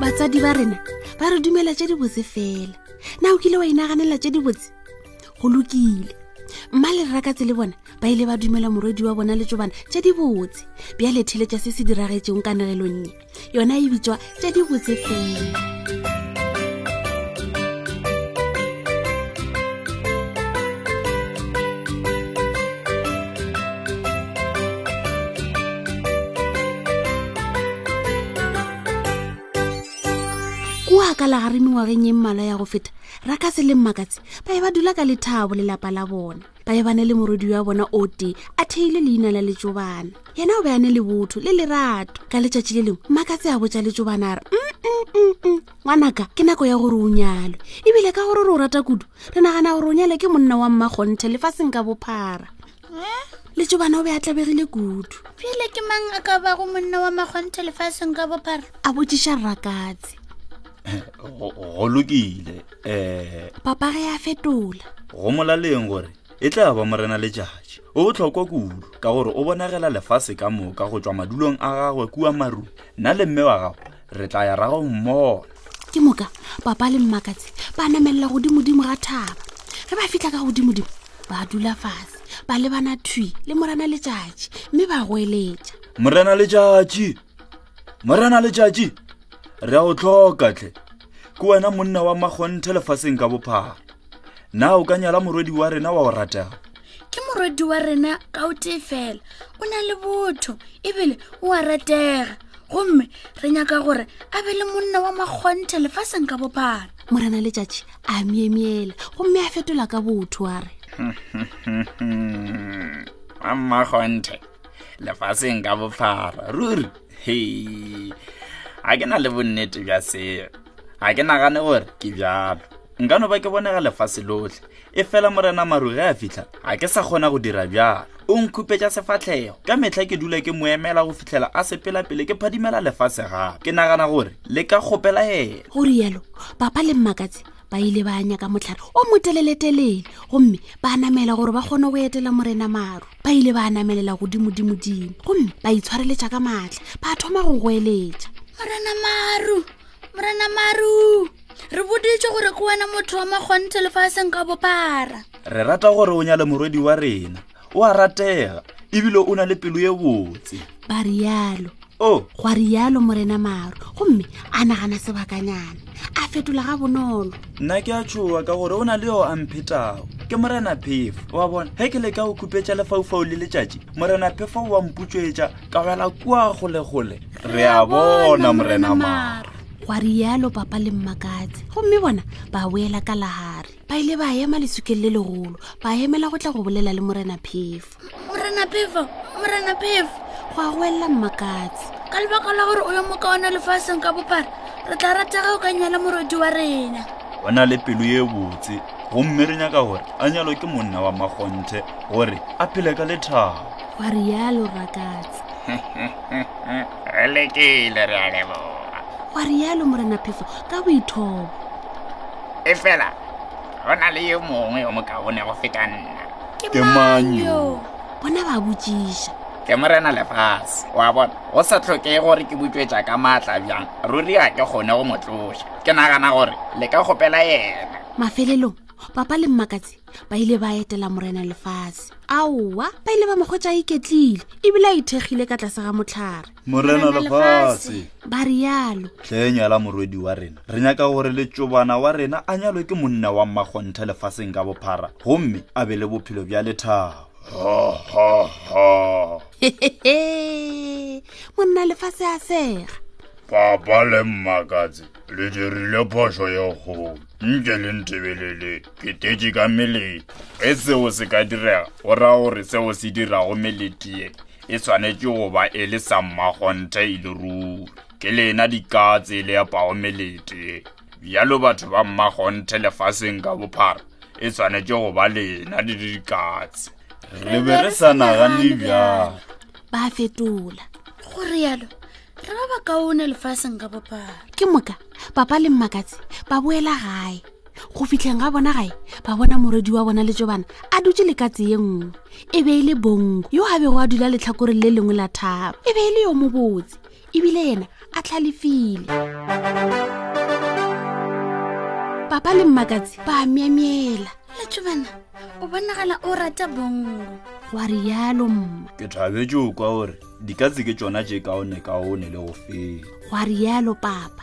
batsadi ba rena ba re dumela tše dibotse fela na o kile wa inaganela tše dibotse go lokile mma le rera ka tsele bona ba ile ba dumela morwedi wa bona le tšobana tše dibotse bja lethele tša se se diragetseng kanegelong ye yona e bitswa tše di botsefeng ka lagare mengwageng e mmala ya go feta ra ka se leng makatse ba e ba dula ka lethabo lelapa la bona ba e bane le morodi wa bona o tee a theile leina la letsobana yena o be a ne le botho le lerato ka letšatši le lengwe makatse a botša letso bana re mm, mm, mm, ngwanaka ke nako ya gore o nyalwe ebile ka gore re o rata kudu re nagana gore o nyalwe ke monna wa mmakgonthe lefaseng ka bophara eh? letso bana o be a tlabegile kudu pele ke mang a ka bago monna wa makgonthe lefaseng ka bophara a botšiša rrakatse eh, go lokile um papa ge a fetola go molaleng gore e tla ba morena letšatši o botlhokwa kudu ka gore o bonagela lefase ka moka go tšwa madulong a gagwe kua marung nna le mme wa gago re tla ya rago mmona ke moka papa le mmakatse ba namelela godimodimo ga thaba ge ba fitlha ka godimodimo ba dula fase ba lebana thwi le morena letšatši mme ba goeletša morena letšatši morena letšatši re a o tlhoka tle ke wena monna wa makgonthe lefaseng ka bophara na o ka nyala morwedi wa rena wa o ratega ke morwedi wa rena ka o tee fela o na le botho ebile o a ratega gomme re nyaka gore a be le monna wa makgonthe lefaseng ka bophara morena letšatši a miemiele gomme a fetola ka botho wa re wa makgonthe lefaseng ka bophara ruri he ga ke na le bonnete bja seo ga ke nagane gore ke bjalo nka no ba ke bonega lefase lotlhe e fela morena maruge a fitlha ga ke sa kgona go dira bjalo o nkhupetša sefatlhego ka metlha ke dula ke moemela go fitlhela a sepelapele ke phadimela lefase gape ke nagana gore le ka kgopela ena go rialo papa le mmakatse ba ile ba nyaka motlhare o moteleletelele gomme ba namela gore ba kgone go etela morena maru ba ile ba namelela godimodimodimo gomme ba itshwareletša ka maatla ba thoma go goeletša morena maru morena maru re boditše gore ke wena motho wa makgonthe lefaseng ka bopara re rata gore o nyale morwedi wa rena o a ratega ebile o na le pelo e botse ba rialo o gwa rialo morena maro gomme a nagana sebakanyana a fetola ga bonolo nna ke a tshowa ka gore o na le yo a mphetago ke morena phefo wa bona ge ke leka go khupetša lefaufau le letšatši morena phefo wa mputswetša ka wela kua golegole re a bona morena maro gwa rialo papa le mmakatse gomme bona ba boela ka lagare ba ile ba ema lesukeng le legolo ba emela go tla go bolela le morena phefo morena phefo morena phefo go a go elela mmakatsi ka lebaka la gore o yo moka one lefaseng ka bophara re tla ratega o ka nyala morodi wa rena o na le pelo ye botse gomme re nyaka gore a nyalo ke monna wa makgonthe gore a phele ka lethabo wa rialo rakatsi re lekile re a leboga wa rialo morena phefo ka boithobo e fela go na le yo mongwe yo mokaone go feta nna ke manyo bona ba botšiša ke morena lefase wa bona go sa tlhokege gore ke butswetša ka maatla bjang ruri a ke kgone go motloša ke nagana gore le ka kgopela yena mafelelong papa le mmakatse ba ile ba etela morena lefase aowa ba ile ba mokgwetsa a iketlile ebile a ithekgile ka tlase ga motlhare morena lefase ba rialo tlhenywa la morwedi wa rena re nyaka gore letšobana wa rena a nyalwe ke monna wa mmakgonthe lefaseng ka bophara gomme a be le bophelo bja lethabo monna lefase a sega papa le mmakatse le dirile phoso ye kgolo nke le ntebelele ke tetše ka melete e seo se ka direga o ra gore seo se dirago melete ye e swanetše go ba e le sa mmakgonthe e le ruri ke lena dikatse le ya paomelete bjalo batho ba mmakgonthe lefaseng ka bophara e swanetše go ba lena le le dikatse re be re sa nagane bjalo ba fetola go rialo re ba ba kaone lefaseng ka bophara ke moka papa le mmakatse ba boela gae go fitlheng ga bona gae ba bona moredi wa bona letšobana a dutse le katse ye nngwe e be e le bongo yo a bego a dula letlhakoreng le lengwe la thaba e be e le yo mobotse ebile yena a tlhalefile papa le mmakatse ba myemyela letšobana o bonagala o rata bongo go a rialo mma ke thabetšeo kwa gore dikatse ke tsona tše kaone kaone le go fela go a rialo papa